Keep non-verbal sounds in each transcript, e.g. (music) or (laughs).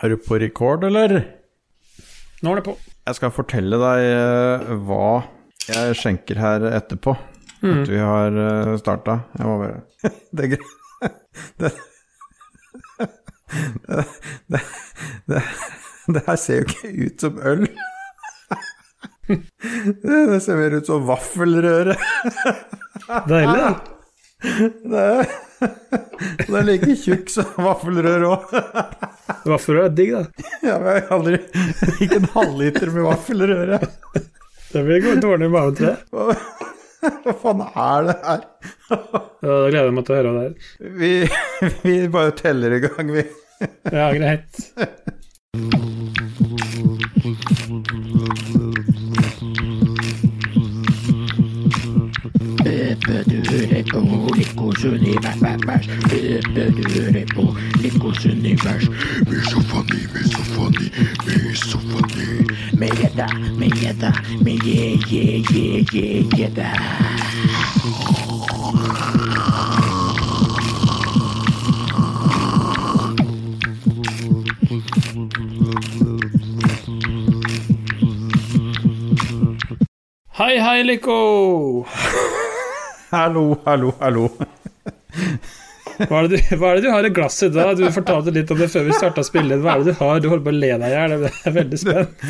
Er du på record, eller? Nå er det på. Jeg skal fortelle deg eh, hva jeg skjenker her etterpå. Mm. At vi har uh, starta. Jeg må bare (laughs) Det er greit. (laughs) (laughs) Det, det, det, det, her ser jo ikke ut som øl. Det, ser mer ut som vaffelrøre. Deilig. Det (laughs) det er like tjukk som vaffelrør òg. (laughs) Vaffelrør er digg, da. Ja, men jeg har aldri Ikke en halvliter med vaffelrøre. Det blir gå- dårlig i magen, til jeg. Hva, hva faen er det her? Ja, Da gleder jeg meg til å høre det her. Vi, vi bare teller i gang, vi. Ja, greit. (laughs) Bø du hører på Likos univers. Bø du hører på Likos univers. Misofoni, misofoni, misofoni. Med gjedda, med gjedda, med je, je, je, je, gjedda. Hei, hei, Lico! (laughs) Hallo, hallo, hallo. Hva er, det du, hva er det du har i glasset da? Du fortalte litt om det før vi starta å spille. Hva er det du har? Du holder på å le deg i hjel. Jeg er veldig spent.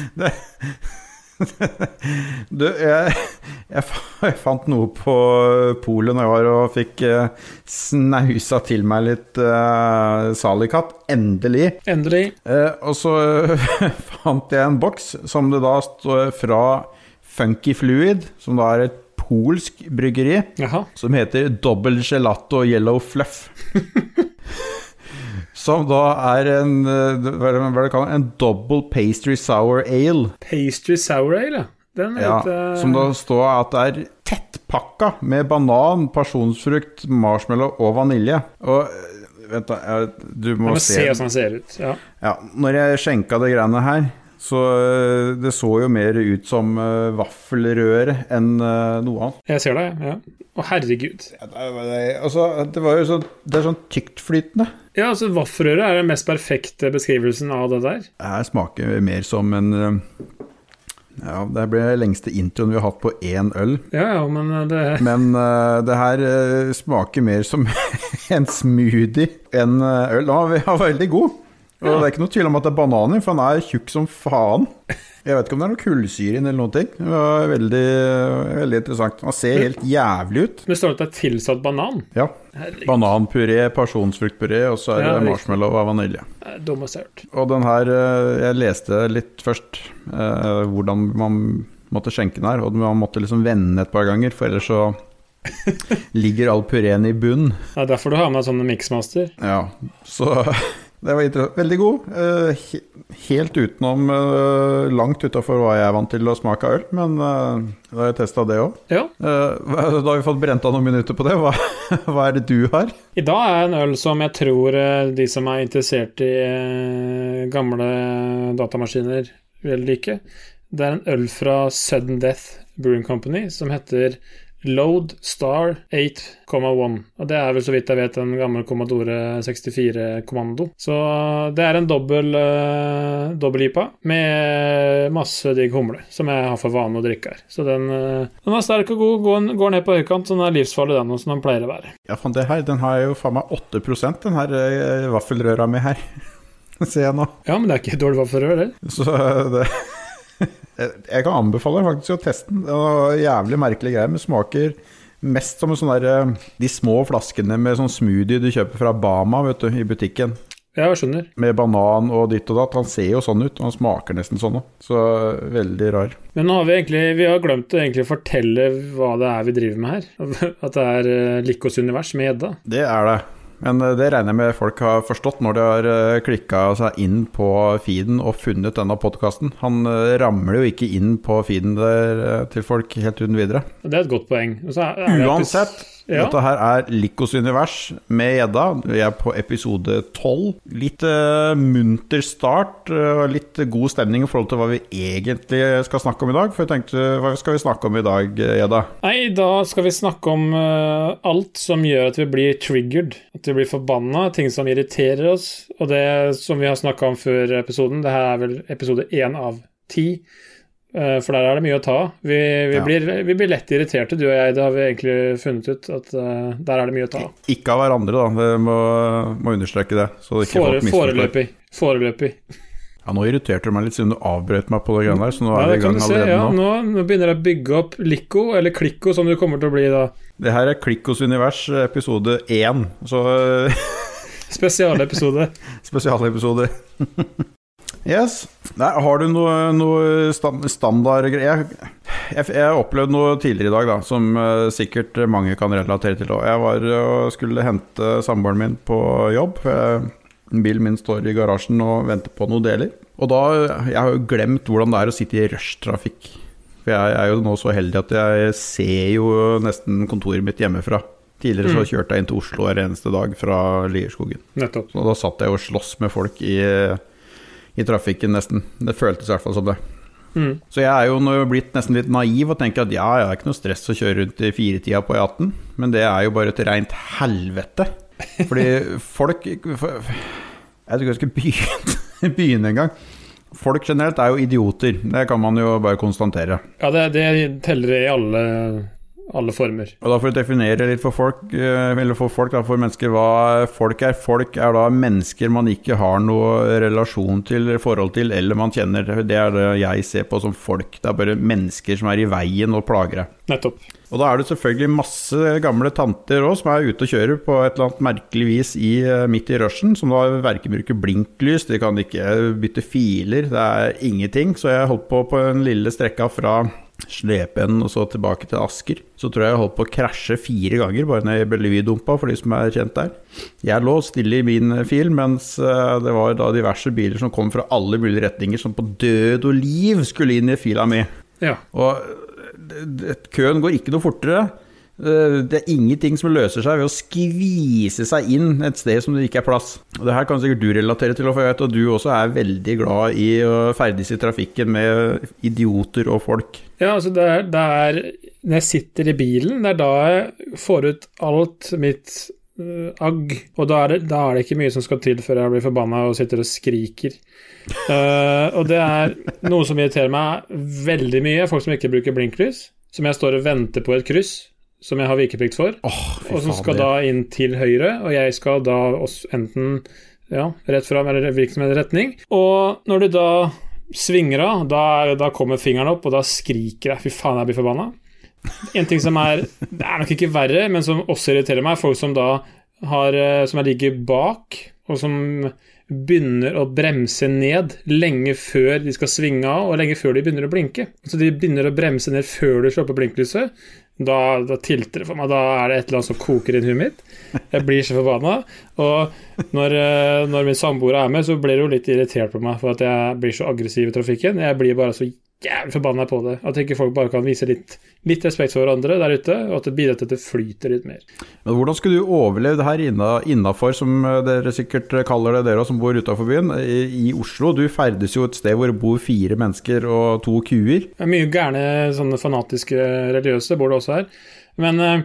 Du, jeg, jeg, jeg fant noe på polet når jeg var og fikk eh, snausa til meg litt uh, Salikatt. Endelig. Endelig. Eh, og så fant jeg en boks som det da står fra Funky Fluid, som da er et polsk bryggeri, Jaha. som heter Double Gelato Yellow Fluff. (laughs) som da er en eh, hva er det er kalles? En double pastry sour ale. Pastry sour ale. Den er Ja, som da står at det er tettpakka med banan, pasjonsfrukt, marshmallow og vanilje. Og eh, vent, da, jeg, du må må se se hvordan den ser ut. Ja. Ja, når jeg skjenka det greiene her, så eh, det så jo mer ut som eh, vaffelrøre enn eh, noe annet. Jeg ser det, ja. Å, herregud. Ja, det, var- det, altså, det var jo sånn Det er sånn tyktflytende. Ja, altså Vaffelrøre er den mest perfekte beskrivelsen av det der. Det her smaker mer som en Ja, det ble lengste introen vi har hatt på én øl. Ja, ja, men det (laughs) Men uh, det her uh, smaker mer som (laughs) en smoothie enn øl. Var, ve- var veldig god. Og det er ikke noe tvil om at det er bananer, for den er tjukk som faen. Jeg vet ikke om det er noe kullsyre i den eller noen ting. Det var veldig, veldig interessant. Den ser helt jævlig ut. Men står det at det er tilsatt banan? Ja. Herregud, Bananpuré, pasjonsfruktpuré, og så er det marshmallow og vanilje. dummeste jeg har hørt. Og den her eh, Jeg leste litt først eh, hvordan man måtte skjenke den her, og man måtte liksom vende et par ganger, for ellers så (laughs) ligger all pureen i bunnen. Det er derfor du har med deg sånne mixmaster. Ja, så (laughs) det var interessant. Veldig god. eh, Helt utenom eh, Langt utafor hva jeg er vant til å smake av øl, men eh, da har jeg testa det òg. Ja. Da har vi fått brent av noen minutter på det. Hva, (laughs) hva er det du har? I dag er en øl som jeg tror de som er interessert i gamle datamaskiner, vil like. Det er en øl fra Sudden Death Brewing Company som heter Load Star 8,1. Og det er vel så vidt jeg vet en gammel Commodore 64-kommando. Så det er en dobbel uh, dobbel-IPA med masse digg humle, som jeg har for vane å drikke her. Så den, uh, den er sterk og god, går, går ned på høykant, så den er livsfarlig den, som den pleier å være. Ja, faen, det her, Den har jo faen meg 8 den her uh, vaffelrøra mi her. (laughs) Ser jeg nå. Ja, men det er ikke dårlig vaffelrør, det. Så det Jeg kan anbefale faktisk å teste den. Jævlig merkelig greie, men smaker mest som en sånn der eh, De små flaskene med sånn smoothie du kjøper fra Bama vet du, i butikken. Ja, jeg skjønner. Med banan og ditt og datt. Han ser jo sånn ut, og han smaker nesten sånn òg. Så eh, veldig rar. Men nå har vi egentlig Vi har glemt å egentlig fortelle hva det er vi driver med her. (laughs) At det er Likos univers med gjedda. Det er det. Men eh, det regner jeg med folk har forstått når de har klikka seg inn på feeden og funnet denne podkasten. Han eh, ramler jo ikke inn på feeden der eh, til folk helt uten videre. Det er et godt poeng. Uansett, Ja. Dette her er Likos univers med gjedda. Vi er på episode tolv. Litt uh, munter start. eh, litt god stemning i forhold til hva vi egentlig skal snakke om i dag. For jeg tenkte, hva skal vi snakke om i dag, eh, gjedda? Nei, da skal vi snakke om uh, alt som gjør at vi blir triggered. At vi blir forbanna, ting som irriterer oss. Og det som vi har snakka om før episoden, det her er vel episode én av ti. Eh, For der er det mye å ta av. Vi, vi, Ja. blir, vi blir lett irriterte, du og jeg. Det har vi egentlig funnet ut. At uh, der er det mye å ta av. Ikke av hverandre, da. Vi må, må understreke det. Så ikke Fore, foreløpig. Foreløpig. Ja, nå irriterte du meg litt siden du avbrøt meg på det greiene der, så nå Ja, er vi det i gang se. allerede Ja, nå. nå, nå begynner jeg å bygge opp Lico, eller Klikko, som du kommer til å bli da. Det her er Klikkos univers, episode én. Så (laughs) Spesialepisode. spesialepisode. (laughs) yes. Nei, har du noe, noe stand, standardgreier? Jeg, jeg, jeg opplevde noe tidligere i dag da, som uh, sikkert mange kan relatere til. også. Jeg var og skulle hente samboeren min på jobb. jeg- Bilen min står i garasjen og venter på noen deler. Og da, Jeg har jo glemt hvordan det er å sitte i rushtrafikk. For jeg er jo nå så heldig at jeg ser jo nesten kontoret mitt hjemmefra. Tidligere så kjørte jeg inn til Oslo hver eneste dag fra Lierskogen. Nettopp. Og da satt jeg og sloss med folk i, i trafikken nesten. Det føltes i hvert fall som det. Mm. Så jeg er jo nå blitt nesten litt naiv og tenker at ja, det er ikke noe stress å kjøre rundt i firetida på E18, men det er jo bare et rent helvete. Fordi (laughs) folk for, Jeg tror ikke jeg skal begynne, (laughs) begynne engang. Folk generelt er jo idioter, det kan man jo bare konstatere. Ja, det, det teller i alle, alle former. Og da For å definere litt for folk, eh, eller for folk, da, for mennesker, hva folk er. Folk er da mennesker man ikke har noe relasjon til, forhold til, eller man kjenner. Det er det jeg ser på som folk. Det er bare mennesker som er i veien og plager deg. Nettopp. Og da er det selvfølgelig masse gamle tanter òg som er ute og kjører på et eller annet merkelig vis i, eh, midt i rushen, som da verken bruker blinklys, de kan ikke bytte filer, det er ingenting. Så jeg holdt på på den lille strekka fra Slependen og så tilbake til Asker. Så tror jeg jeg holdt på å krasje fire ganger bare når jeg ble lydumpa, for de som er kjent der. Jeg lå stille i min fil, mens eh, det var da diverse biler som kom fra alle mulige retninger, som på død og liv skulle inn i fila mi. Ja. Og det- køen går ikke noe fortere. Eh, Det er ingenting som løser seg ved å skvise seg inn et sted som det ikke er plass. Og Det her kan sikkert du relatere til, for jeg vet at du også er veldig glad i å ferdes i trafikken med idioter og folk. Ja, altså det er, det er Når jeg sitter i bilen, det er da jeg får ut alt mitt øh, agg. Og da er, det, da er det ikke mye som skal til før jeg blir forbanna og sitter og skriker. Uh, og det er noe som irriterer meg veldig mye, folk som ikke bruker blinklys. Som jeg står og venter på et kryss som jeg har vikeplikt for, oh, og som skal da inn til høyre, og jeg skal da også enten ja, rett fram eller hvilken som helst retning. Og når du da svinger av, da, da kommer fingeren opp, og da skriker jeg 'fy faen, jeg blir forbanna'. En ting som er Det er nok ikke verre, men som også irriterer meg, er folk som da har Som jeg ligger bak, og som begynner å bremse ned lenge før de skal svinge av, og lenge før de begynner å blinke. Så de begynner å bremse ned før de slår på blinklyset. Da, da tilter det for meg. Da er det et eller annet som koker inn huet mitt. Jeg blir så forbanna. Og når, eh, når min samboer er med, så blir hun litt irritert på meg for at jeg blir så aggressiv i trafikken. Jeg blir bare så jævlig forbanna på det. At ikke folk bare kan vise litt, litt respekt for hverandre der ute, og at det bidrar til at det flyter litt mer. Men hvordan skulle du overleve det her inna- innafor, som dere sikkert kaller det, dere som bor utafor byen, i, i Oslo? Du ferdes jo et sted hvor det bor fire mennesker og to kuer. Er mye gærne sånne fanatiske religiøse bor det også her. Men eh,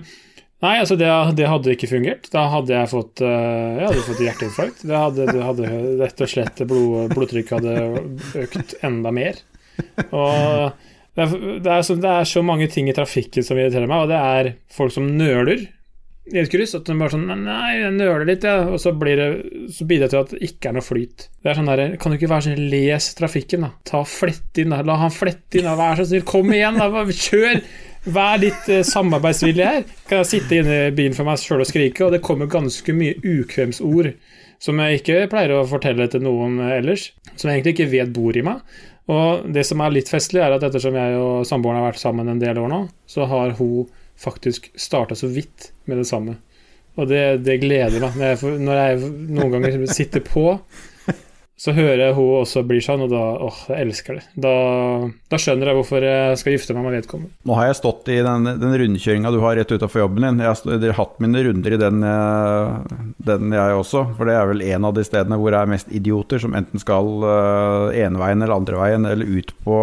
nei, altså det, det hadde ikke fungert. Da hadde jeg fått eh, Jeg hadde fått hjerteinfarkt. Det hadde, det hadde rett og slett blod, blodtrykket hadde økt enda mer. Og det er, det, er så, det er så mange ting i trafikken som irriterer meg, og det er folk som nøler i et kryss. At de bare sånn Nei, jeg nøler litt, jeg. Og så, blir det, så bidrar det til at det ikke er noe flyt. Det er sånn der, Kan du ikke være sånn Les trafikken, da. Ta Flett inn, da. La han flette inn, da. Vær så snill. Kom igjen, da. Kjør! Vær litt eh, samarbeidsvillig her. Kan jeg sitte inne i bilen for meg sjøl og skrike, og det kommer ganske mye ukvemsord som jeg ikke pleier å fortelle til noen ellers, som jeg egentlig ikke vet bor i meg. Og det som er litt festlig, er at ettersom jeg og samboeren har vært sammen en del år nå, så har hun faktisk starta så vidt med det samme. Og det, det gleder meg når jeg, når jeg noen ganger sitter på så hører jeg hun også blir sånn, og da åh, jeg elsker det. Da, da skjønner jeg hvorfor jeg skal gifte meg med vedkommende. Nå har jeg stått i den, den rundkjøringa du har rett utafor jobben din. Jeg har hatt mine runder i den, eh, den jeg også. For det er vel en av de stedene hvor det er mest idioter som enten skal uh, ene veien eller andre veien, eller ut på,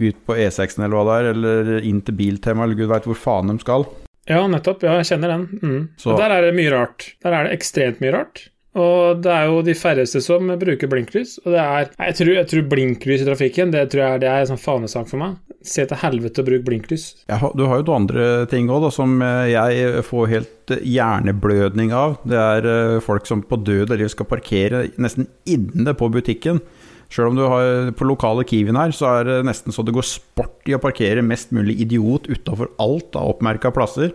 ut på E6-en eller hva det er, eller inn til Biltema, eller gud veit hvor faen de skal. Ja, nettopp. Ja, jeg kjenner den. Mm. Og der er det mye rart. Der er det ekstremt mye rart. Og det er jo de færreste som bruker blinklys. Og det er Jeg tror, jeg tror blinklys i trafikken, det tror jeg det er en sånn fanesak for meg. Se til helvete og bruk blinklys. Har, du har jo to andre ting òg, som eh, jeg får helt eh, hjerneblødning av. Det er eh, folk som på død og liv skal parkere nesten inne på butikken. Sjøl om du har på lokale Kiwien her, så er det nesten så det går sport i å parkere mest mulig idiot utafor alt av oppmerka plasser.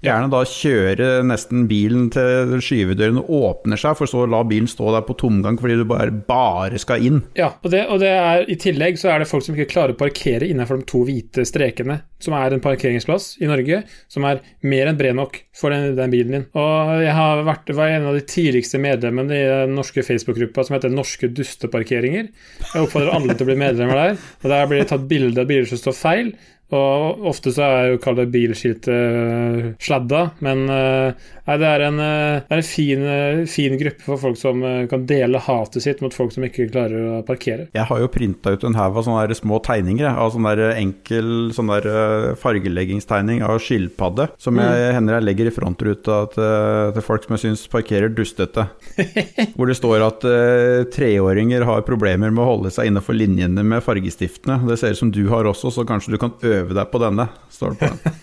Gjerne da kjøre nesten bilen til skyvedørene åpner seg, for så å la bilen stå der på tomgang fordi du bare, bare skal inn. Ja, og, det, og det er, i tillegg så er det folk som ikke klarer å parkere innenfor de to hvite strekene, som er en parkeringsplass i Norge, som er mer enn bred nok for den, den bilen din. Og jeg har vært, var en av de tidligste medlemmene i den norske Facebook-gruppa som heter Norske dusteparkeringer. Jeg oppfordrer alle til å bli medlemmer der. Og der blir det tatt bilde av biler som står feil. Og ofte så er jo kalt bilskiltet uh, sladda, men uh, nei, det er en, uh, det er en fin, uh, fin gruppe for folk som kan dele hatet sitt mot folk som ikke klarer å parkere. Jeg har jo printa ut en haug av sånne små tegninger, av sånn enkel sånn eh, fargeleggingstegning av skilpadde, som jeg hender jeg legger i frontruta til, til folk som jeg syns parkerer dustete. (laughs) Hvor det står at uh, treåringer har problemer med å holde seg innenfor linjene med fargestiftene. Det ser ut som du har også, så kanskje du kan øve deg på denne, står det på den. (laughs)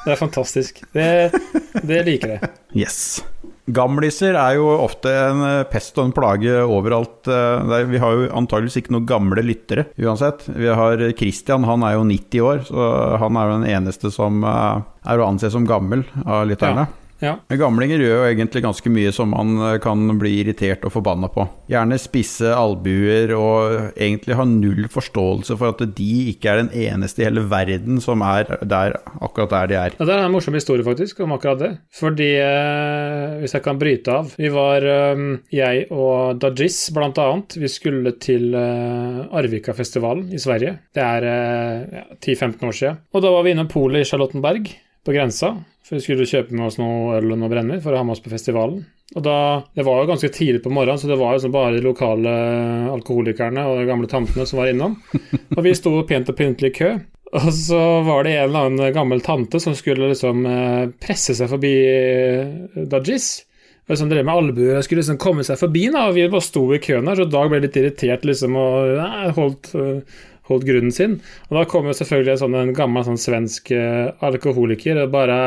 Det er fantastisk. Det, det liker jeg. Yes. Gamliser er jo ofte en eh, pest og en plage overalt. eh, Vi har jo antageligvis ikke noen gamle lyttere uansett. Vi har Christian, han er jo 90 år, så han er jo den eneste som eh, er å anse som gammel av lytterne. Ja. Men Gamlinger gjør jo egentlig ganske mye som man eh, kan bli irritert og forbanna på. Gjerne spisse albuer og egentlig ha null forståelse for at de ikke er den eneste i hele verden som er der akkurat der de er. Ja, Det er en morsom historie faktisk om akkurat det. Fordi, eh, hvis jeg kan bryte av Vi var, eh, jeg og Dajis blant annet, vi skulle til Arvika-festivalen i Sverige. Det er ja, 10-15 år siden. Og da var vi innom polet i Charlottenberg, på grensa. For vi skulle kjøpe med oss noe øl og noe brennevin for å ha med oss på festivalen. Og da, Det var jo ganske tidlig på morgenen, så det var jo sånn bare de lokale alkoholikerne og de gamle tantene som var innom. (laughs) Og vi sto pent og pyntelig i kø. Og så var det en eller annen gammel tante som skulle liksom eh, presse seg forbi eh, Dajis. Og liksom drev med albuer og skulle liksom komme seg forbi, da, og vi bare sto i køen der, så Dag ble litt irritert liksom og holdt, eh, holdt grunnen sin. Og da kom jo selvfølgelig sånn en gammel sånn svensk eh, alkoholiker og bare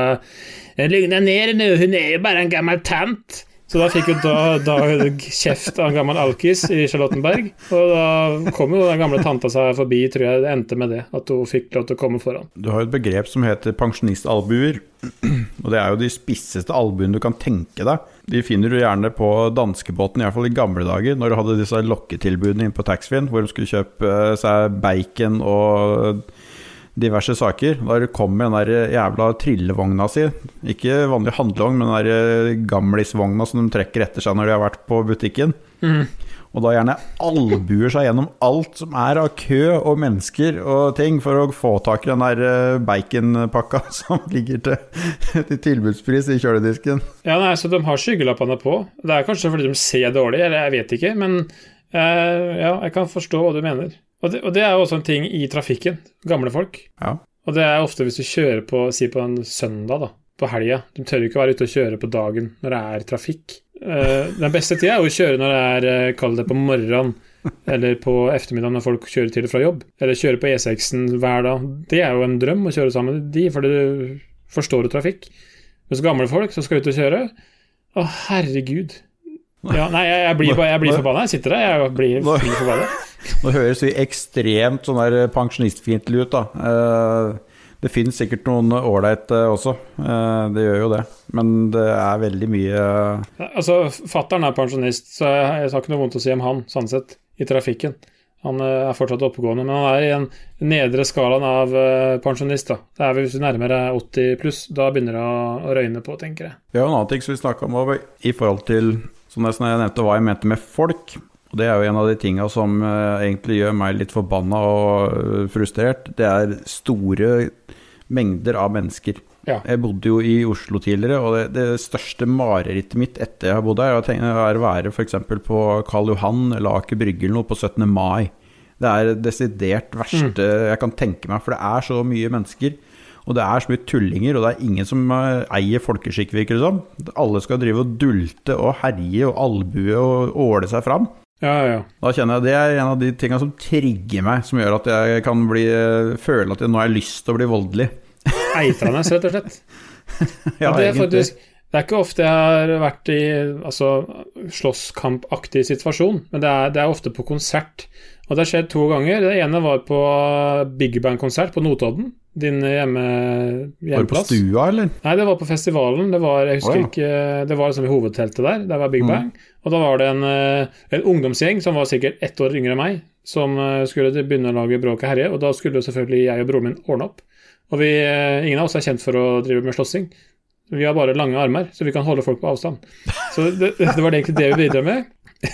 Lugn deg ned hun er jo bare en gammel tant. Så da fikk jo da, da kjeft av en gammel alkis i Charlottenberg. Og da kom jo den gamle tanta seg forbi, tror jeg det endte med det. At hun fikk lov til å komme foran. Du har jo et begrep som heter pensjonistalbuer. Og det er jo de spisseste albuene du kan tenke deg. De finner du gjerne på danskebåten, i hvert fall i gamle dager, når du hadde disse lokketilbudene inne på taxfree-en, hvor de skulle kjøpe eh, seg bacon og diverse saker. Det kom med den der jævla trillevogna si. Ikke vanlig handlevogn, men den der gamlisvogna som de trekker etter seg når de har vært på butikken. Og da gjerne albuer seg gjennom alt som er av kø og mennesker og ting, for å få tak i den der eh, baconpakka (laughs) som ligger til, til tilbudspris i kjøledisken. Ja, nei, så de har skyggelappene på. Det er kanskje fordi de ser dårlig, eller jeg vet ikke, men eh, ja, jeg kan forstå hva du mener. Og det, og det er jo også en ting i trafikken. Gamle folk. Ja. Og det er ofte hvis du kjører på, si på en søndag, da, på helga. De tør jo ikke være ute og kjøre på dagen når det er trafikk. Uh, den beste tida er jo å kjøre når det er, eh, kall det på morgenen, eller på ettermiddagen når folk kjører til og fra jobb. Eller kjøre på E6-en hver dag. Det er jo en drøm å kjøre sammen med de, fordi du forstår jo trafikk. Mens gamle folk som skal ut og kjøre Å, herregud. Ja, nei, jeg, jeg blir, jeg blir forbanna. Jeg sitter der, jeg blir, blir forbanna. (laughs) Nå høres vi ekstremt sånn der pensjonistfiendtlig ut, da. Eh, Det finnes sikkert noen ålreite også, eh, det gjør jo det. Men det er veldig mye Altså, Fattern er pensjonist, så jeg, har ikke noe vondt å si om han, sånn sett, i trafikken. Han eh, er fortsatt oppegående, men han er i en nedre skalaen av eh, pensjonist. da. Det er Hvis du nærmer deg 80 pluss, da begynner det å, røyne på, tenker jeg. Vi har jo en annen ting som vi snakka om i forhold til som nesten jeg nevnte hva jeg mente med folk. Og det er jo en av de tinga som eh, egentlig gjør meg litt forbanna og eh, frustrert. Det er store mengder av mennesker. Ja. Jeg bodde jo i Oslo tidligere, og det, det største marerittet mitt etter jeg har bodd her, er å være f.eks. på Karl Johan eller Aker Brygge eller noe på 17. mai. Det er det desidert verste jeg kan tenke meg, for det er så mye mennesker. Og det er så mye tullinger, og det er ingen som eh, eier folkeskikk, virker det som. Alle skal drive og dulte og herje og albue og åle seg fram. Ja, ja. Da kjenner jeg Det er en av de tinga som trigger meg, som gjør at jeg kan bli, føle at jeg nå har lyst til å bli voldelig. (laughs) Eitrende, rett og slett. (laughs) Ja, det, er faktisk, det er ikke ofte jeg har vært i altså, slåsskampaktig situasjon, men det er, det er ofte på konsert. Og det har skjedd to ganger. Det ene var på Big Band-konsert på Notodden. Din hjemme, Var du på stua, eller? Nei, det var på festivalen. Det var, jeg husker oh, ja. ikke, det var liksom i hovedteltet der. Der var Big Mm. Bang. Og da var det en, eh, en ungdomsgjeng som var sikkert ett år yngre enn meg, som eh, skulle begynne å lage bråk og herje. Og da skulle selvfølgelig jeg og broren min ordne opp. Og vi, eh, ingen av oss er kjent for å drive med slåssing. Vi har bare lange armer, så vi kan holde folk på avstand. Så det, (laughs) det var egentlig det vi bidro med.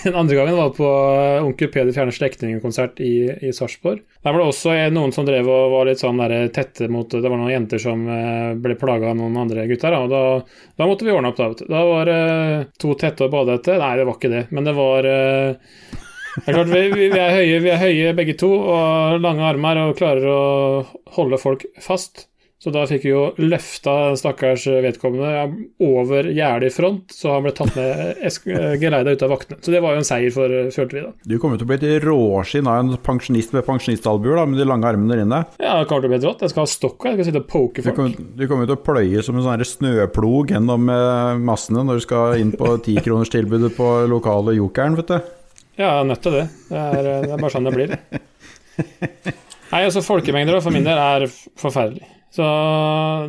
Den andre gangen var på eh, Onkel Peder fjerner slektningen-konsert i, i Sarpsborg. Der var det også eh, noen som drev og var litt sånn der tette mot Det var noen jenter som eh, ble plaga av noen andre gutter. Og da, da måtte vi ordne opp. Da, da var det to tette og badehette. Nei, det var ikke det, men det var eh, det er klart, vi, vi, er høye, vi er høye begge to og lange armer og klarer å holde folk fast. Så da fikk vi jo løfta stakkars vedkommende over gjerdet i front, så han ble tatt med esk- geleida ut av vaktene. Så det var jo en seier, for, følte vi da. Du kommer til å bli et råskinn av en pensjonist med pensjonistalbuer, med de lange armene der inne. Ja, det kommer til å bli rått. Jeg skal ha stokk, jeg skal sitte og poke Du folk. kommer, du kommer jo til å pløye som en sånn snøplog gjennom eh, massene når du skal inn på tikronerstilbudet på lokale Jokeren, vet du. Ja, jeg er nødt til det. Det er, det er bare sånn det blir. Nei, altså Folkemengder for min del er forferdelig. Så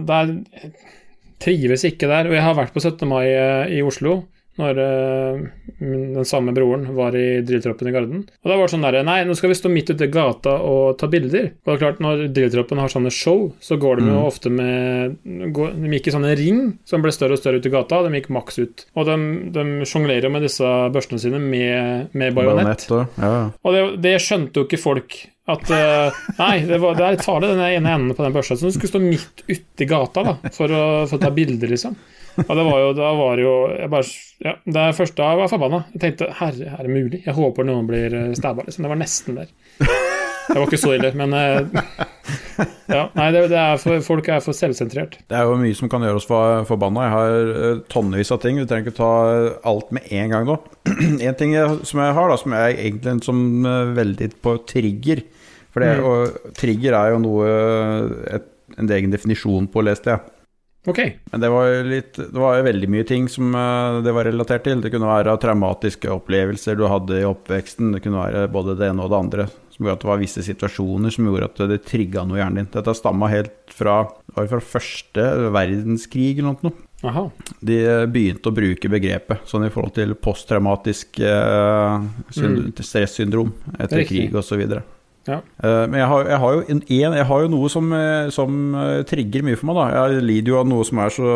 der trives ikke der. Og jeg har vært på 17. mai eh, i Oslo når uh, den samme broren var i drilltroppen i Garden. Og da var det sånn derre Nei, nå skal vi stå midt ute i gata og ta bilder. Og det er klart, når drilltroppen har sånne show, så går de jo ofte med går, De gikk i sånne ring som ble større og større ut i gata. De gikk maks ut. Og de, de sjonglerer jo med disse børstene sine med, med bajonett. Ja. Og det, det skjønte jo ikke folk. At uh, Nei, det, var, det er farlig, den ene enden på den børsa. Så du skulle stå midt uti i gata da, for å, for å ta bilder, liksom. Og det var jo, da var jo jeg bare, ja, Det første jeg var forbanna. Jeg tenkte herre, er det mulig? Jeg håper noen blir stabba, liksom. Det var nesten der. Det var ikke så ille, men eh, Ja, nei, det, det er for, folk er for selvsentrert. Det er jo mye som kan gjøre oss for, forbanna. Jeg har eh, tonnevis av ting. Vi trenger ikke ta alt med en gang nå. (clears throat) en ting jeg, som jeg har, da, som er egentlig som eh, veldig på trigger. For det, Mm. og trigger er jo noe et, En egen definisjon på, leste jeg. Ok. Men det var jo litt Det var jo veldig mye ting som eh, det var relatert til. Det kunne være traumatiske opplevelser du hadde i oppveksten. Det kunne være både det ene og det andre. Som gjorde at det var visse situasjoner som gjorde at det trigga noe i hjernen din. Dette stamma helt fra, var fra første verdenskrig eller noe. Aha. De begynte å bruke begrepet sånn i forhold til posttraumatisk eh, mm. stressyndrom etter Riktig. krig osv. Ja. Uh, men jeg har, jeg, har jo en, jeg har jo noe som, eh, som eh, trigger mye for meg. da Jeg lider jo av noe som er så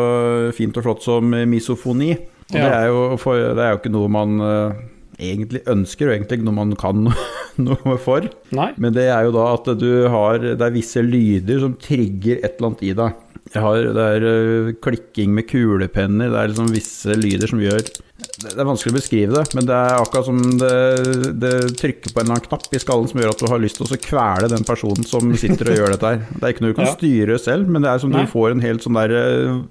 fint og flott som misofoni. Og det, er jo, for, det er jo ikke noe man uh, egentlig ønsker, og egentlig ikke noe man kan (laughs) noe for. Nei. Men det er jo da at du har Det er visse lyder som trigger et eller annet i deg. Jeg har, det er uh, klikking med kulepenner, det er liksom visse lyder som gjør Det er vanskelig å beskrive det, men det er akkurat som det, det trykker på en eller annen knapp i skallen som gjør at du har lyst til å kvele den personen som sitter og gjør dette her. Det er ikke noe du kan Ja. styre selv, men det er som Nei. du får en helt sånn der øh,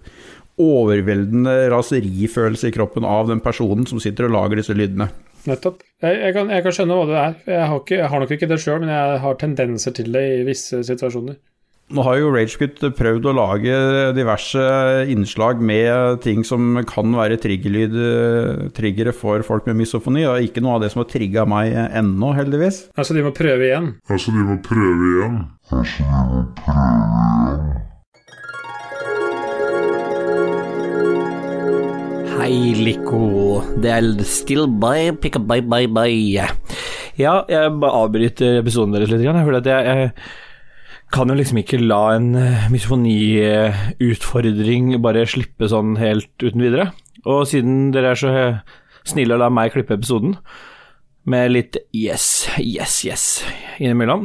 overveldende raserifølelse i kroppen av den personen som sitter og lager disse lydene. Nettopp. Jeg, jeg, kan, jeg kan skjønne hva det er. Jeg har, ikke, jeg har nok ikke det sjøl, men jeg har tendenser til det i visse situasjoner. Nå har jo Ragequit prøvd å lage diverse innslag med ting som kan være triggere for folk med misofoni. Og ikke noe av det som har trigga meg ennå, heldigvis. Altså, de må prøve igjen. Altså, de må prøve igjen. Hei, Lico. Det er still by, pick up by, by, by. Ja, jeg bare avbryter episoden deres litt, for at jeg, jeg kan jo liksom ikke la en eh, misofoniutfordring bare slippe sånn helt uten videre. Og siden dere er så eh, snille og lar meg klippe episoden, med litt yes, yes, yes innimellom.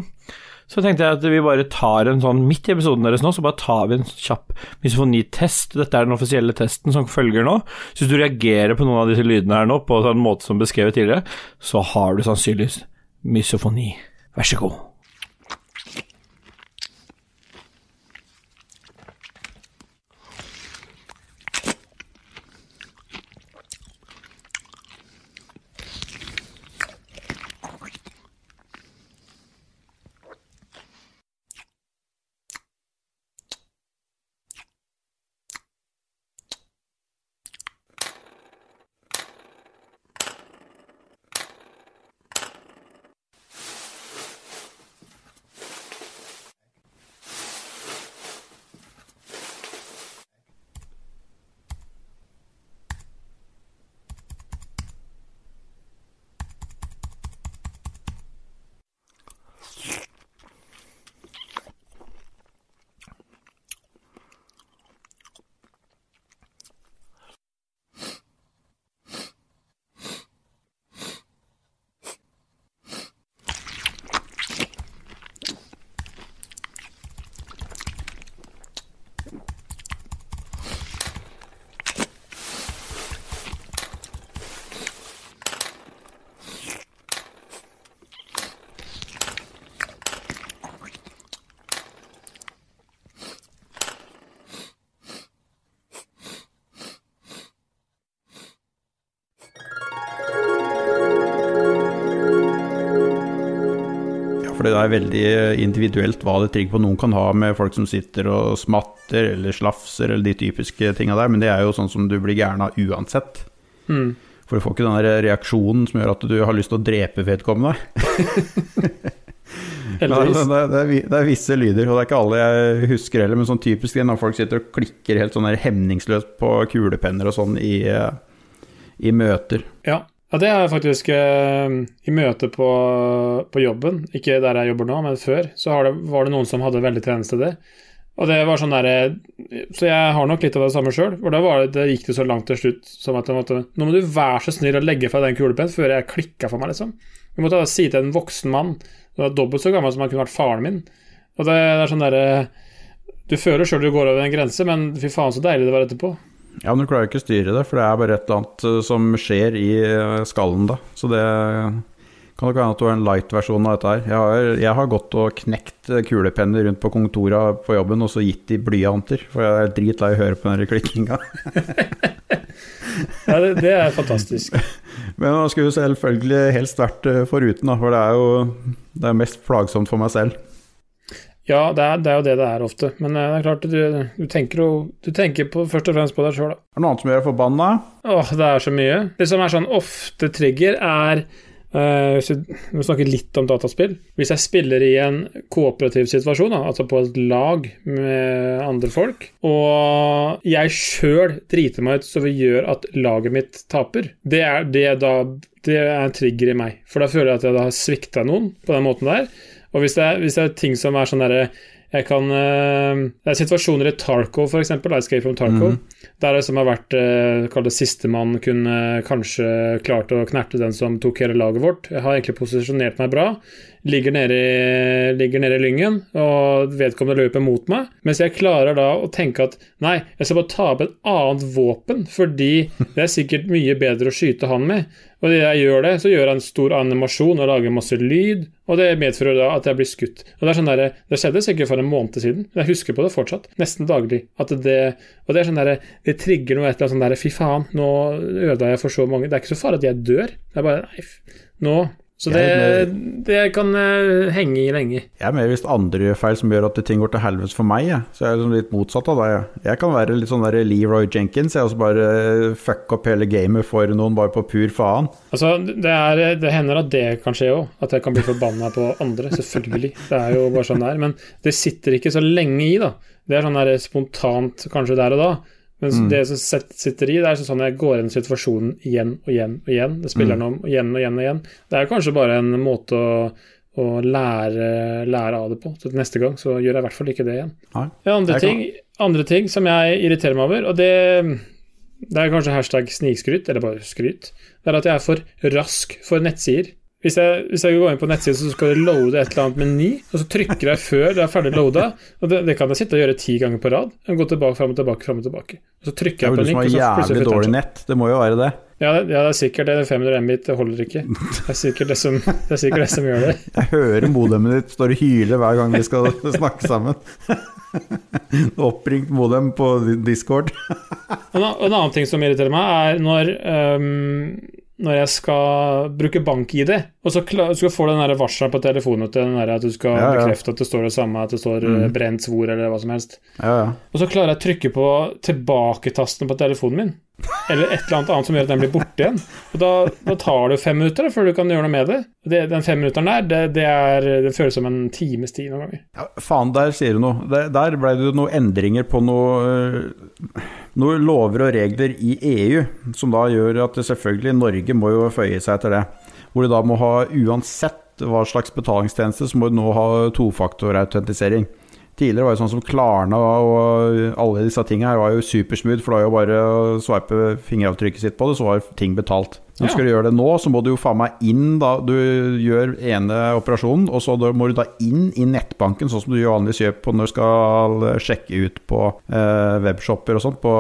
Så tenkte jeg at vi bare tar en sånn midt i episoden deres nå, så bare tar vi en kjapp misofoni-test. Dette er den offisielle testen som følger nå. Så hvis du reagerer på noen av disse lydene her nå på en sånn måte som beskrevet tidligere, så har du sannsynligvis misofoni. Vær så god. Ja, for det er veldig individuelt hva det trigger på. Noen kan ha med folk som sitter og smatter eller slafser eller de typiske tinga der, men det er jo sånn som du blir gæren av uansett. Mm. For du får ikke den der reaksjonen som gjør at du har lyst til å drepe vedkommende. (laughs) Det, Heldigvis. det, det, er, det er visse lyder, og det er ikke alle jeg husker heller, men sånn typisk når folk sitter og klikker helt sånn hemningsløst på kulepenner og sånn i, eh, i møter. Ja. Ja, det er faktisk eh, i møte på, på jobben, ikke der jeg jobber nå, men før, så det, var det noen som hadde veldig tjeneste det. Og det var sånn der, Så jeg har nok litt av det samme sjøl. For da det, det gikk det så langt til slutt som at jeg måtte Nå må du være så snill å legge fra den kulepennen før jeg klikka for meg, liksom. Jeg måtte si til en voksen mann som var dobbelt så gammel som han kunne vært faren min. Og det, det er sånn derre Du føler sjøl du går over en grense, men fy faen så deilig det var etterpå. Ja, men du klarer ikke å styre det, for det er bare et eller annet eh, som skjer i eh, skallen da. Så det kan nok hende at du har en light-versjon av dette her. Jeg har, jeg har gått og knekt eh, kulepenner rundt på kontora på jobben, og så gitt de blyanter. For jeg er dritlei å høre på den klikkinga. Ja, det, det er fantastisk. (laughs) Men man skulle jo selvfølgelig helst vært foruten, da, for det er jo det er mest plagsomt for meg selv. Ja, det er, det er jo det det er ofte. Men eh, det er klart, du, du tenker jo Du tenker på, først og fremst på deg sjøl, da. Er det noe annet som gjør deg forbanna? Åh, det er så mye. Det som er sånn ofte trigger, er Uh, hvis vi vi snakker litt om dataspill. Hvis jeg spiller i en kooperativ situasjon, da, altså på et lag med andre folk, og jeg sjøl driter meg ut så vi gjør at laget mitt taper, det er, det da, det er en trigger i meg. For da føler jeg at jeg har svikta noen på den måten der. Og hvis det er, hvis det er ting som er sånn derre jeg kan, eh, Det er situasjoner i Tarco, f.eks. Escape from Tarco. Der det som har vært eh, Kall det sistemann kunne kanskje klart å knerte den som tok hele laget vårt. Jeg har egentlig posisjonert meg bra. Ligger nede i, ligger nede i lyngen, og vedkommende løper mot meg. Mens jeg klarer da å tenke at nei, jeg skal bare ta opp et annet våpen, fordi det er sikkert mye bedre å skyte han med. Og idet jeg gjør det, så gjør jeg en stor animasjon og lager masse lyd, og det medfører da at jeg blir skutt. Og Det er sånn der, det skjedde sikkert for en måned siden, men jeg husker på det fortsatt. Nesten daglig. At det, og det er sånn der, det trigger noe et eller annet sånn der Fy faen, nå ødela jeg for så mange. Det er ikke så farlig at jeg dør. Det er bare Nei, nå Så det, det kan eh, henge i lenge. Jeg er mer hvis andre gjør feil som gjør at ting går til helvete for meg. Jeg. Så jeg er liksom litt motsatt av deg. Jeg. jeg kan være litt sånn der Leroy Jenkins, jeg, og så bare fucke opp hele gamet for noen bare på pur faen. Altså, det, er, det hender at det kan skje òg. At jeg kan bli forbanna på andre. Selvfølgelig. Det er jo bare sånn det er. Men det sitter ikke så lenge i, da. Det er sånn der spontant kanskje der og da. Men det som sitter i, det er sånn jeg går i situasjonen igjen og igjen og igjen. Det spiller noe om igjen og igjen og igjen. Det er kanskje bare en måte å, å lære, lære av det på. Så neste gang så gjør jeg i hvert fall ikke det igjen. Nei. Ja, andre, ting, andre ting som jeg irriterer meg over, og det, det er kanskje hashtag snikskryt, eller bare skryt, det er at jeg er for rask for nettsider. Hvis jeg, hvis jeg går inn på nettsiden, så skal du loade et eller annet meny, og så trykker jeg før det er ferdig loada. Og det, det kan jeg sitte og gjøre ti ganger på rad. Jeg Gå tilbake, fram og tilbake, fram og tilbake. Og så trykker Det er jeg vel på du som link, har og jævlig dårlig nett. Det må jo være det. Ja, det, ja, det er sikkert det. 500 Mbit, det holder ikke. Det er sikkert det som, det er sikkert det som gjør det. Jeg hører modemet ditt står og hyler hver gang vi skal snakke sammen. Oppringt modem på Discord. En, en annen ting som irriterer meg, er når, ehm, når jeg skal bruke bank-ID, og så klar, så får få den varselen på telefonen til den der at du skal Ja, ja. bekrefte at det står det samme, at det står mm. brent svor eller hva som helst. Ja, ja. Og så klarer jeg å trykke på tilbake-tasten på telefonen min. Eller et eller annet annet som gjør at den blir borte igjen. Og da, da tar det fem minutter da, før du kan gjøre noe med det. Det den fem minutteren der, det, det, er, det føles som en times tid noen ganger. Ja, faen, der sier du noe. Der, der ble det noen endringer på noe, øh, noen lover og regler i EU, som da gjør at selvfølgelig Norge må jo føye seg etter det. Hvor du da må ha, uansett hva slags betalingstjeneste, så må du nå ha tofaktorautentisering. Tidligere var det sånn som Klarna og alle disse tingene her var jo supersmooth, for da var jo bare å sveipe fingeravtrykket sitt på det, så var ting betalt. Men Ja. skal du gjøre det nå, så må du jo faen meg inn da du gjør ene operasjonen, og så må du da inn i nettbanken, sånn som du vanligvis gjør på når du skal sjekke ut på eh, webshopper og sånt på,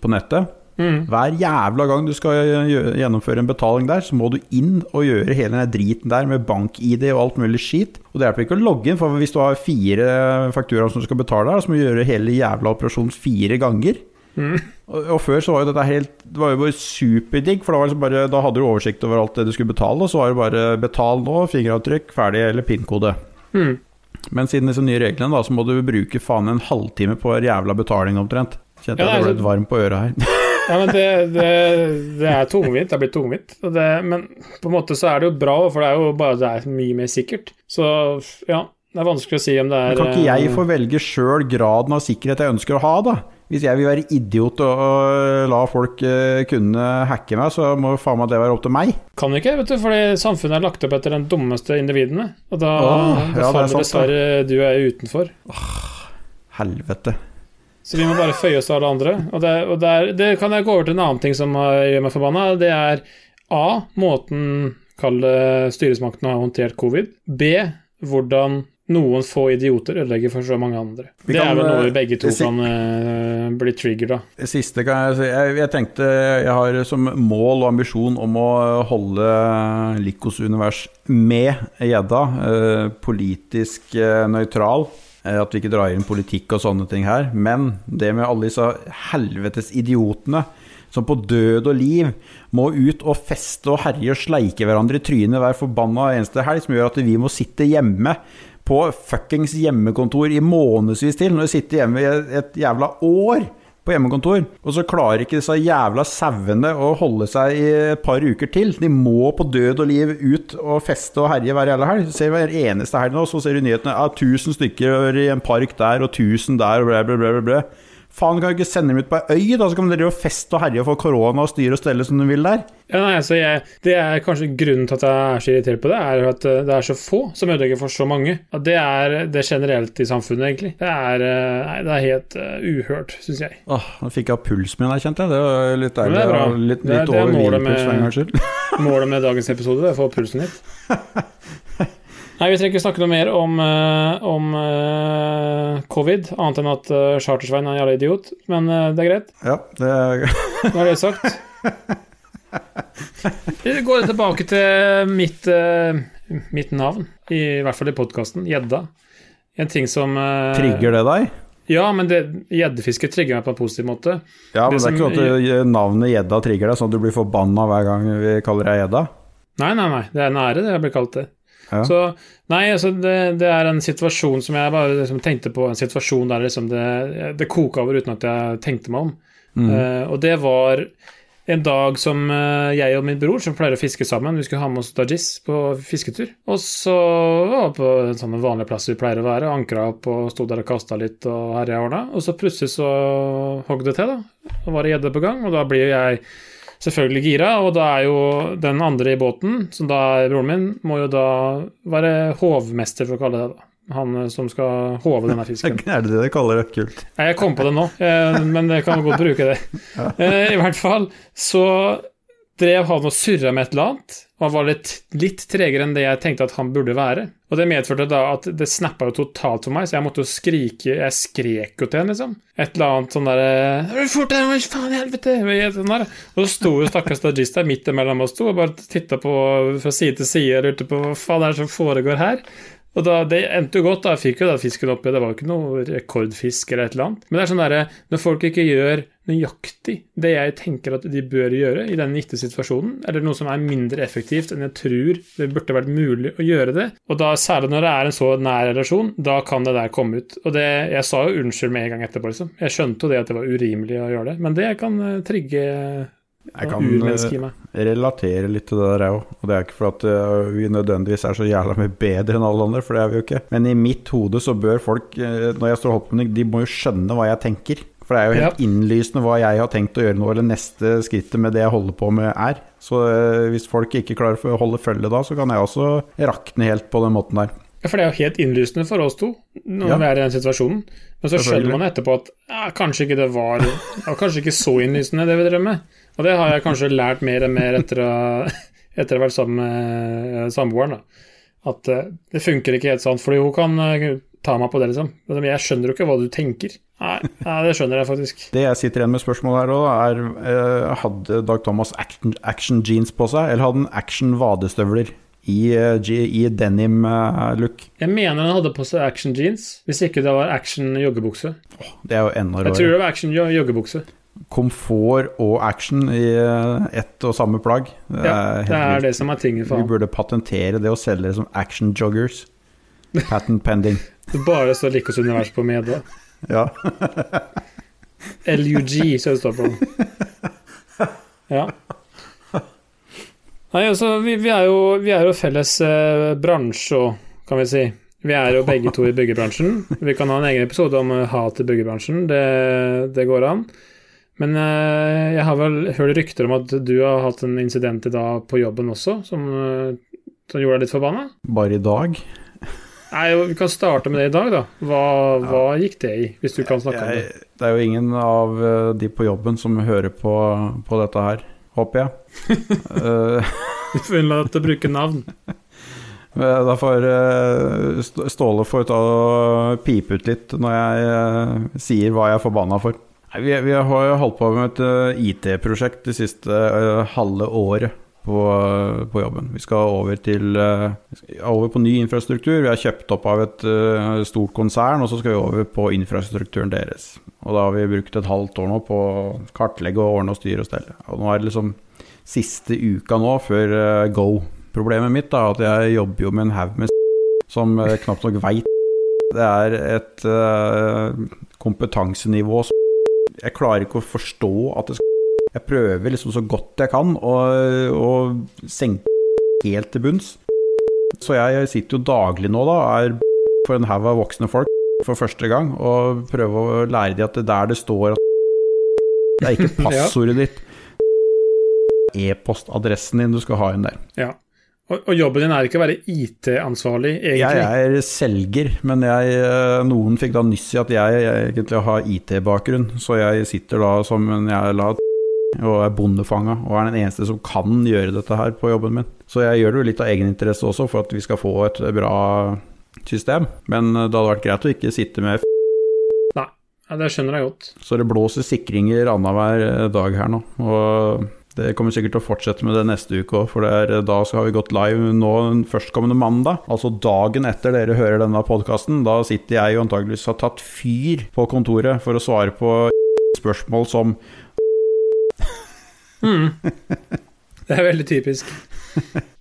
på nettet. Mm. Hver jævla gang du skal gjennomføre en betaling der, så må du inn og gjøre hele den driten der med bank-ID og alt mulig skit. Og det hjelper ikke å logge inn, for hvis du har fire fakturaer som du skal betale der, så må du gjøre hele jævla operasjonen fire ganger. Mm. Og, og før så var jo dette helt Det var jo bare superdigg, for da, var liksom bare, da hadde du oversikt over alt det du skulle betale, og så var det bare betal nå, fingeravtrykk, ferdig, eller PIN-kode. Mm. Men siden disse nye reglene, da, så må du bruke faen en halvtime på hver jævla betaling omtrent. Kjente Ja, jeg det ble litt varm på øret her. (laughs) Ja, men det, det, det er tungvint. Det er blitt tungvint. Det, men på en måte så er det jo bra, for det er jo bare det er mye mer sikkert. Så ja, det er vanskelig å si om det er Men kan ikke jeg eh, få velge sjøl graden av sikkerhet jeg ønsker å ha, da? Hvis jeg vil være idiot og, og la folk eh, kunne hacke meg, så må faen meg det være opp til meg. Kan ikke, vet du, fordi samfunnet er lagt opp etter den dummeste individene. Og da, oh, ja, er faller dessverre du er utenfor. Åh, Helvete. Så vi må bare føye oss til alle andre. Og, det, og der, det kan jeg gå over til en annen ting som eh, gjør meg forbanna. Det er A. Måten styresmaktene det har håndtert covid. B. Hvordan noen få idioter ødelegger for så mange andre. Kan, det er vel noe eh, vi begge to kan uh, bli triggered av. Det siste kan jeg si. Jeg, jeg tenkte jeg har som mål og ambisjon om å holde Likos univers med gjedda. Uh, politisk uh, nøytral. Eh, At vi ikke drar inn politikk og sånne ting her. Men det med alle disse helvetes idiotene som på død og liv må ut og feste og herje og sleike hverandre i trynet hver forbanna eneste helg, som gjør at vi må sitte hjemme på fuckings hjemmekontor i månedsvis til, når vi sitter hjemme i et- jævla år på hjemmekontor, og så klarer ikke disse jævla sauene å holde seg i et par uker til. De må på død og liv ut og feste og herje hver jævla helg. Ser hver eneste helg nå, så ser du nyhetene. Ja, 1000 stykker i en park der, og 1000 der, og blæ, blæ, blæ, blæ. Faen, kan du ikke sende dem ut på ei øy, da? Så kan dere jo feste og herje og få korona og styre og stelle som de vil der. Ja, nei, altså jeg, det er kanskje grunnen til at jeg er så irritert på det, er at eh, det er så få som ødelegger for så mange. At det er det er generelt i samfunnet, egentlig. Det er, eh, nei, det er helt eh, uhørt, syns jeg. Åh, nå fikk jeg pulsen min her, kjente jeg. Det var litt deilig. det er bra. og Litt, Det er- litt det er over hvilepuls for en gangs skyld. (laughs) Målet med dagens episode er å få pulsen litt. (laughs) Nei, vi trenger ikke snakke noe mer om, eh, om uh, covid, annet enn at uh, Chartersveien er en jævla idiot. Men uh, det er greit. Ja, det er (laughs) Nå er det sagt. Vi går tilbake til mitt, eh, mitt navn, i hvert fall i podkasten, gjedda. En ting som eh, Trigger det deg? Ja, men gjeddefiske trigger meg på en positiv måte. Ja, men Det det er ikke som- sånn at navnet gjedda trigger deg, sånn at du blir forbanna hver gang vi kaller deg gjedda? Nei, nei, nei. Det er en ære, det jeg blir kalt det. Ja. Så nei, altså, det, det er en situasjon som jeg bare liksom tenkte på, en situasjon der liksom det, det koka over uten at jeg tenkte meg om. Mm. Uh, og det var en dag som eh, jeg og min bror, som pleier å fiske sammen, vi skulle ha med oss Dajis på fisketur. Og så var vi på en sånn vanlig plass vi pleier å være, ankra opp og sto der og kasta litt og herja og ordna. Og så plutselig så hogg det til, da. Da var det gjedde på gang, og da blir jo jeg selvfølgelig gira, og da er jo den andre i båten, som da er broren min, må jo da være hovmester, for å kalle det det. da. Han eh, som skal håve denne fisken. (laughs) Er det det de kaller det? Kult. Jeg kom på det nå, eh, men jeg kan godt bruke det. (laughs) Eh, I hvert fall så drev han og surra med et eller annet, og han var litt, litt tregere enn det jeg tenkte at han burde være. Og det medførte da at det snappa jo totalt for meg, så jeg måtte jo skrike Jeg skrek jo til han, liksom. Et eller annet sånn derre Fort deg, faen i helvete! Sånn der. Og så sto jo stakkars Dajis der midt mellom oss to og bare titta på fra side til side og lurte på hva faen er det som foregår her. Og da, Det endte jo godt, da. Jeg fikk jo den fisken oppi, det var jo ikke noe rekordfisk eller et eller annet. Men det er sånn derre Når folk ikke gjør nøyaktig det jeg tenker at de bør gjøre i den gitte situasjonen, eller noe som er mindre effektivt enn jeg tror det burde vært mulig å gjøre det, og da særlig når det er en så nær relasjon, da kan det der komme ut. Og det, jeg sa jo unnskyld med en gang etterpå, liksom. Jeg skjønte jo det at det var urimelig å gjøre det, men det kan eh, trigge Jeg kan eh, relatere litt til det der, jeg òg. Og det er ikke for at eh, vi nødvendigvis er så jævla mye bedre enn alle andre, for det er vi jo ikke. Men i mitt hode så bør folk, eh, når jeg står og holder på de må jo skjønne hva jeg tenker. For det er jo helt innlysende hva jeg har tenkt å gjøre nå, eller neste skrittet med det jeg holder på med er. Så hvis folk ikke klarer å holde følge da, så kan jeg også rakne helt på den måten der. Ja, for det er jo helt innlysende for oss to når Ja. vi er i den situasjonen. Men så skjønner man etterpå at ja, kanskje ikke det var det var Kanskje ikke så innlysende, det vi drev med. Og det har jeg kanskje lært mer og mer etter å, etter å ha vært sammen med eh, samboeren. da. At eh, det funker ikke helt sånn, fordi hun kan eh, ta meg på det, liksom. Men jeg skjønner jo ikke hva du tenker. Nei, nei det skjønner jeg faktisk. Det jeg sitter igjen med spørsmålet her òg, er Hadde Dag Thomas action, action jeans på seg, eller hadde han action vadestøvler i, i denim-look? Jeg mener han hadde på seg action jeans, hvis ikke det var action joggebukse. det er jo enda Jeg tror det var action joggebukse. Komfort og action i eh, ett og samme plagg. Det Ja, er helt det er det som er tingen for Vi burde patentere det og selge det som action joggers. Patent pending. (laughs) Bare står Likos univers på med da. Ja. LUG, så det står på. Ja. Nei, altså, vi, vi, er jo, vi er jo felles eh, bransje kan vi si. Vi er jo begge to i byggebransjen. Vi kan ha en egen episode om eh, hat i byggebransjen, det, det går an. Men eh, jeg har vel hørt rykter om at du har hatt en incident i dag på jobben også, som, eh, som gjorde deg litt forbanna? Bare i dag. Nei, Vi kan starte med det i dag, da. Hva, hva gikk det i, hvis du kan snakke om det? Det er jo ingen av eh, de på jobben som hører på, på dette her, håper jeg. (laughs) Du får unnlate å bruke navn. (laughs) Da får Ståle få ta og pipe ut litt når jeg sier hva jeg er forbanna for. Vi, vi har jo holdt på med et eh, IT-prosjekt det siste eh, halve året på, eh, på jobben. Vi skal over til over på ny infrastruktur. Vi er kjøpt opp av et stort konsern, og så skal vi over på infrastrukturen deres. Og da har vi brukt et halvt år nå på å kartlegge og ordne og styre og stelle. Og nå er det liksom siste uka nå før go. Problemet mitt er at jeg jobber jo med en haug med (laughs) som eh, knapt nok veit. Det er et kompetansenivå som Jeg klarer ikke å forstå at det skal Jeg prøver liksom så godt jeg kan å, å senke helt til bunns. Så jeg sitter jo daglig nå, da, er for en haug av voksne folk for første gang, og prøver å lære de at det der det står at Det er ikke (laughs) passordet ditt e-postadressen din du skal ha inn der. Ja. Og, og jobben din er ikke å være IT-ansvarlig, egentlig. Jeg er selger, men jeg, eh, noen fikk da nyss i at jeg egentlig har IT-bakgrunn, så jeg sitter da som en jævla og er bondefanga og er den eneste som kan gjøre dette her på jobben min. Så jeg gjør det jo litt av egeninteresse også, for at vi skal få et bra system. Men det hadde vært greit å ikke sitte med Nei, det skjønner jeg godt. så det blåser sikringer annenhver dag her nå. Og det kommer sikkert til å fortsette med det neste uke òg, for er, da så har vi gått live nå førstkommende mandag. Altså dagen etter dere hører denne podkasten. Da sitter jeg jo antageligvis har tatt fyr på kontoret for å svare på (laughs) spørsmål som (laughs) Mm. Det er veldig typisk.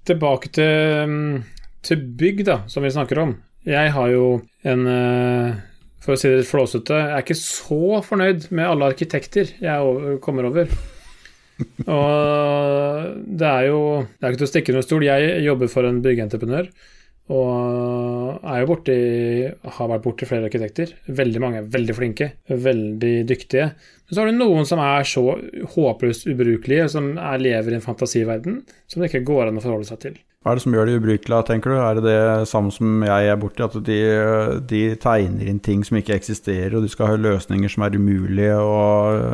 Tilbake til, mm, til bygg, da, som vi snakker om. Jeg har jo en eh, For å si det litt flåsete, jeg er ikke så fornøyd med alle arkitekter jeg kommer over. Og det er jo Det er ikke til å stikke under stol. Jeg jobber for en byggeentreprenør. Og er jo borti Har vært borti flere arkitekter. Veldig mange veldig flinke, veldig dyktige. Men så har du noen som er så håpløst ubrukelige, som er, lever i en fantasiverden som det ikke går an å forholde seg til. Hva er det som gjør de ubrukelige, tenker du? Er det det samme som jeg er borti, at de, de tegner inn ting som ikke eksisterer, og de skal ha løsninger som er umulige å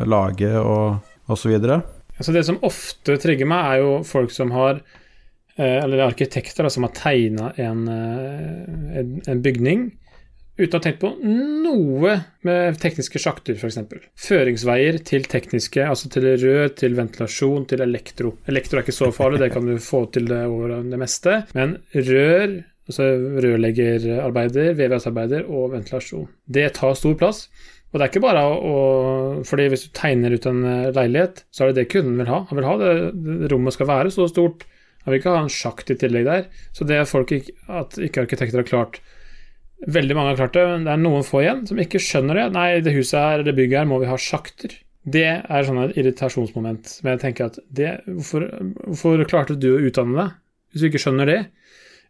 lage, og osv.? Altså det som ofte trigger meg, er jo folk som har eh, Eller arkitekter som har tegna en, eh, en, en bygning uten å ha tenkt på noe med tekniske sjakter, f.eks. Føringsveier til tekniske, altså til rør, til ventilasjon, til elektro. Elektro er ikke så farlig, det kan du få til det over det meste. Men rør, altså rørleggerarbeider, VVS-arbeider og ventilasjon, det tar stor plass. Og det er ikke bare å fordi hvis du tegner ut en eh, leilighet, så er det det kunden vil ha. Han vil ha det, det rommet skal være så stort. Han vil ikke ha en sjakt i tillegg der. Så det er folk ikke, at ikke arkitekter har klart Veldig mange har klart det, men det er noen få igjen som ikke skjønner det. Nei, det huset her, det bygget her, må vi ha sjakter. Det er sånn et irritasjonsmoment. Men jeg tenker at det, hvorfor, hvorfor klarte du å utdanne deg, hvis du ikke skjønner det?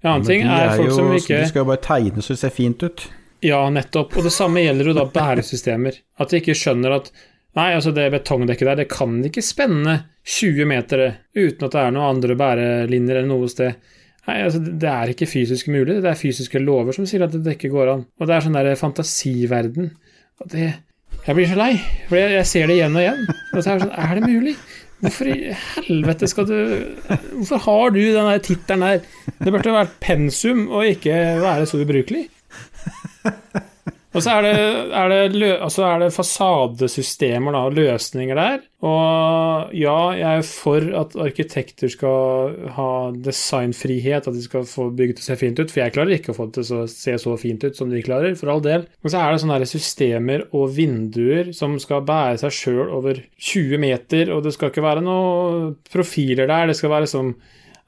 En annen ting er, er folk jo, som ikke Du skal jo bare tegne så det ser fint ut. Ja, nettopp. Og det samme gjelder jo da bæresystemer. At de ikke skjønner at Nei, altså det betongdekket der, det kan ikke spenne 20 meter uten at det er noen andre bærelinjer eller noe sted. Nei, altså Det er ikke fysisk mulig. Det er fysiske lover som sier at det ikke går an. Og det er sånn der fantasiverden. Og det Jeg blir så lei, for jeg, ser det igjen og igjen. Og så er det sånn Er det mulig? Hvorfor i helvete skal du Hvorfor har du den tittelen der? Det burde vært pensum og ikke være så ubrukelig. (laughs) Og så er det, er det, altså er det fasadesystemer og løsninger der. Og ja, jeg er for at arkitekter skal ha designfrihet, at de skal få bygget til å se fint ut. For jeg klarer ikke å få det til å se så fint ut som de klarer, for all del. Men så er det sånne systemer og vinduer som skal bære seg sjøl over 20 meter, og det skal ikke være noen profiler der. Det skal være som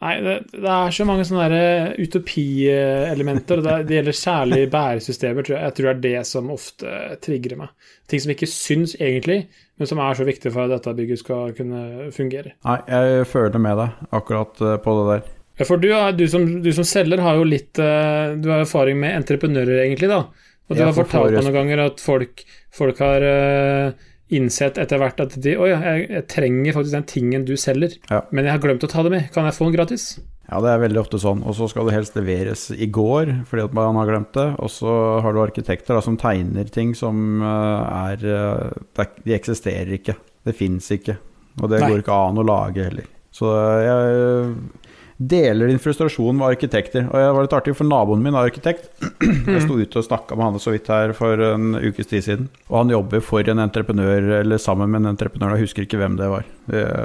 Nei, det, det, er så mange sånne utopielementer, det, det, gjelder særlig (laughs) bæresystemer, tror jeg. Jeg tror det er det som ofte trigger meg. Ting som ikke syns egentlig, men som er så viktig for at dette bygget skal kunne fungere. Nei, jeg føler med deg akkurat eh, på det der. Ja, for du, du, som, du som selger har jo litt eh, Du har erfaring med entreprenører, egentlig, da. Og du har fortalt meg noen ganger at folk, folk har eh, innsett etter hvert at de Oi, jeg, jeg trenger faktisk den tingen du selger, Ja. men jeg har glemt å ta det med. Kan jeg få den gratis? Ja, det er veldig ofte sånn. Og så skal det helst leveres i går fordi at man har glemt det. Og så har du arkitekter da, som tegner ting som eh, eh, er- De eksisterer ikke. Det fins ikke. Og det Nei. går ikke an å lage heller. Så jeg deler din frustrasjon med arkitekter. Og jeg var litt artig, for naboen min er arkitekt. (clears throat) Jeg sto ute og snakka med han så vidt her for en ukes tid siden. Og han jobber for en entreprenør, eller sammen med en entreprenør, jeg husker ikke hvem det var.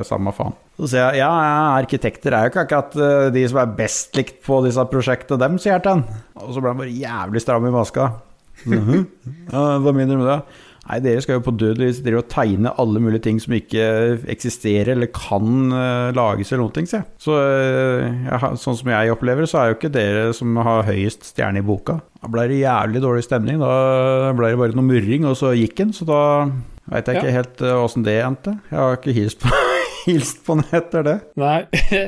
Samme faen. Så sier jeg ja, arkitekter er jo ikke akkurat eh, de som er best likt på disse prosjektene, dem, sier han. Og så ble han bare jævlig stram i maska. Mhm. ja, hva mener du med det? Nei, dere skal jo på død vis drive og tegne alle mulige ting som ikke eksisterer eller kan eh, lages eller noen ting, sier jeg. Så har- sånn som jeg opplever det, så er jo ikke dere som har høyest stjerne i boka. Da ble det jævlig dårlig stemning. Da ble det bare noe murring, og så gikk den. Så da veit jeg ikke helt eh, åssen det endte. Jeg har ikke hilst på, (laughs) hilst på den etter det. Nei, (laughs)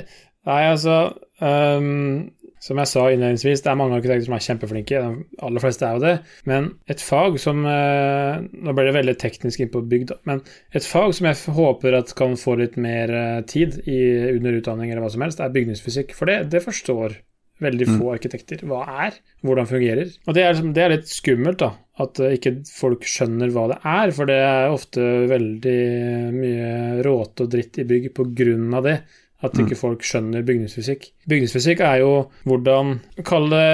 Nei altså ehm, Som jeg sa innledningsvis, det er mange arkitekter som er kjempeflinke. De aller fleste er jo det. Men et fag som eh, Nå ble det veldig teknisk inn på bygg. Men et fag som jeg håper at kan få litt mer eh, tid i, under utdanning eller hva som helst, er bygningsfysikk. For det, det forstår veldig få arkitekter. Hva er? Hvordan fungerer? Og det er, det er litt skummelt, da. At eh, ikke folk skjønner hva det er, for det er ofte veldig mye råte og dritt i bygg på grunn av det. At ikke folk skjønner bygningsfysikk. Bygningsfysikk er jo hvordan Kall det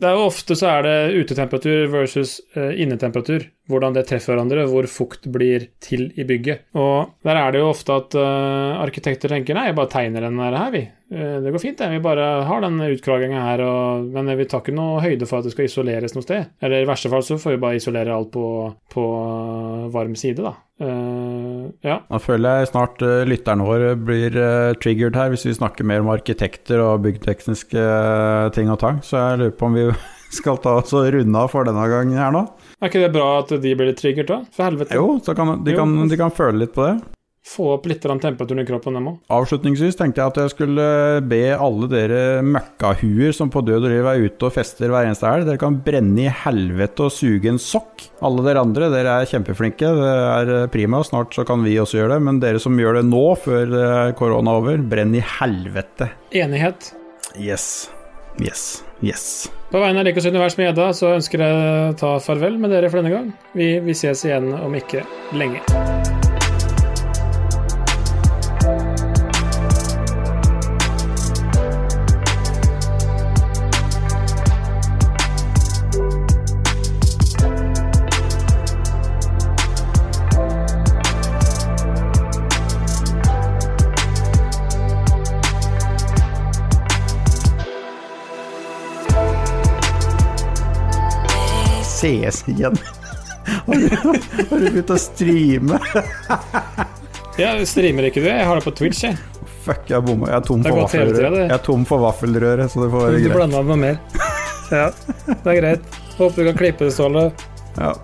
Det er jo ofte så er det utetemperatur versus eh, innetemperatur. Hvordan det treffer hverandre, hvor fukt blir til i bygget. Og der er det jo ofte at eh, arkitekter tenker nei, jeg bare tegner den her, vi. Eh, det går fint, det. Vi bare har den utkraginga her, og, men vi tar ikke noe høyde for at det skal isoleres noe sted. Eller i verste fall så får vi bare isolere alt på, på varm side, da. Eh, ja. Da føler jeg snart uh, lytterne våre blir uh, triggered her, hvis vi snakker mer om arkitekter og byggtekniske uh, ting og tang. Så jeg lurer på om vi (laughs) skal ta oss og runde av for denne gangen her nå. Er ikke det bra at de blir litt triggert, da? For helvete. Jo, så kan, de, kan, de kan føle litt på det. Få opp litt temperaturen i kroppen, dem òg. Avslutningsvis tenkte jeg at jeg skulle be alle dere møkkahuer som på død og liv er ute og fester hver eneste helg, dere kan brenne i helvete og suge en sokk. Alle dere andre, dere er kjempeflinke, det er eh, prima, snart så kan vi også gjøre det. Men dere som gjør det nå, før eh, korona er over, brenn i helvete. Enighet. Yes. Yes. Yes. På vegne av Likos univers med Edda så ønsker jeg å ta farvel med dere for denne gang. Vi, vi ses igjen om ikke lenge. Ses igjen. (laughs) Har du, har du begynt å streame? (laughs) Ja, streamer ikke du? Jeg har det på Twitch, jeg. Fuck, jeg bomma. Jeg er tom for har gått hele tiden, vaffelrøre. det. Jeg er tom for vaffelrøre, så det får være Du greit. blanda med mer. (laughs) Ja, det er greit. Håper du kan klippe det, Ståle. Ja.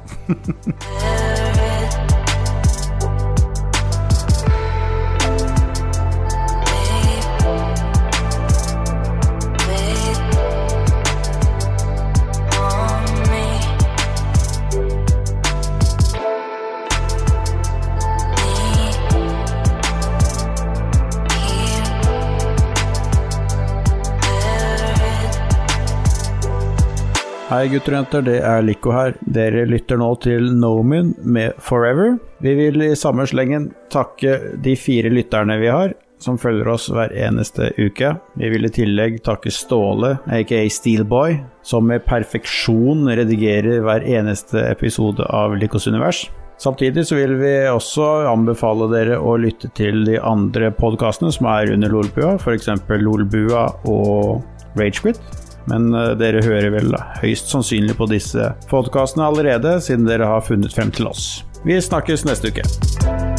Hei gutter og jenter, det er Lico her. Dere lytter nå til Nomin med Forever. Vi vil i samme slengen takke de fire lytterne vi har, som følger oss hver eneste uke. Vi vil i tillegg takke Ståle, aka Steelboy, som med perfeksjon redigerer hver eneste episode av Licos univers. Samtidig så vil vi også anbefale dere å lytte til de andre podkastene som er under Lolbua, f.eks. Lolbua og Ragequit. Men eh, dere hører vel høyst sannsynlig på disse podkastene allerede, siden dere har funnet frem til oss. Vi snakkes neste uke.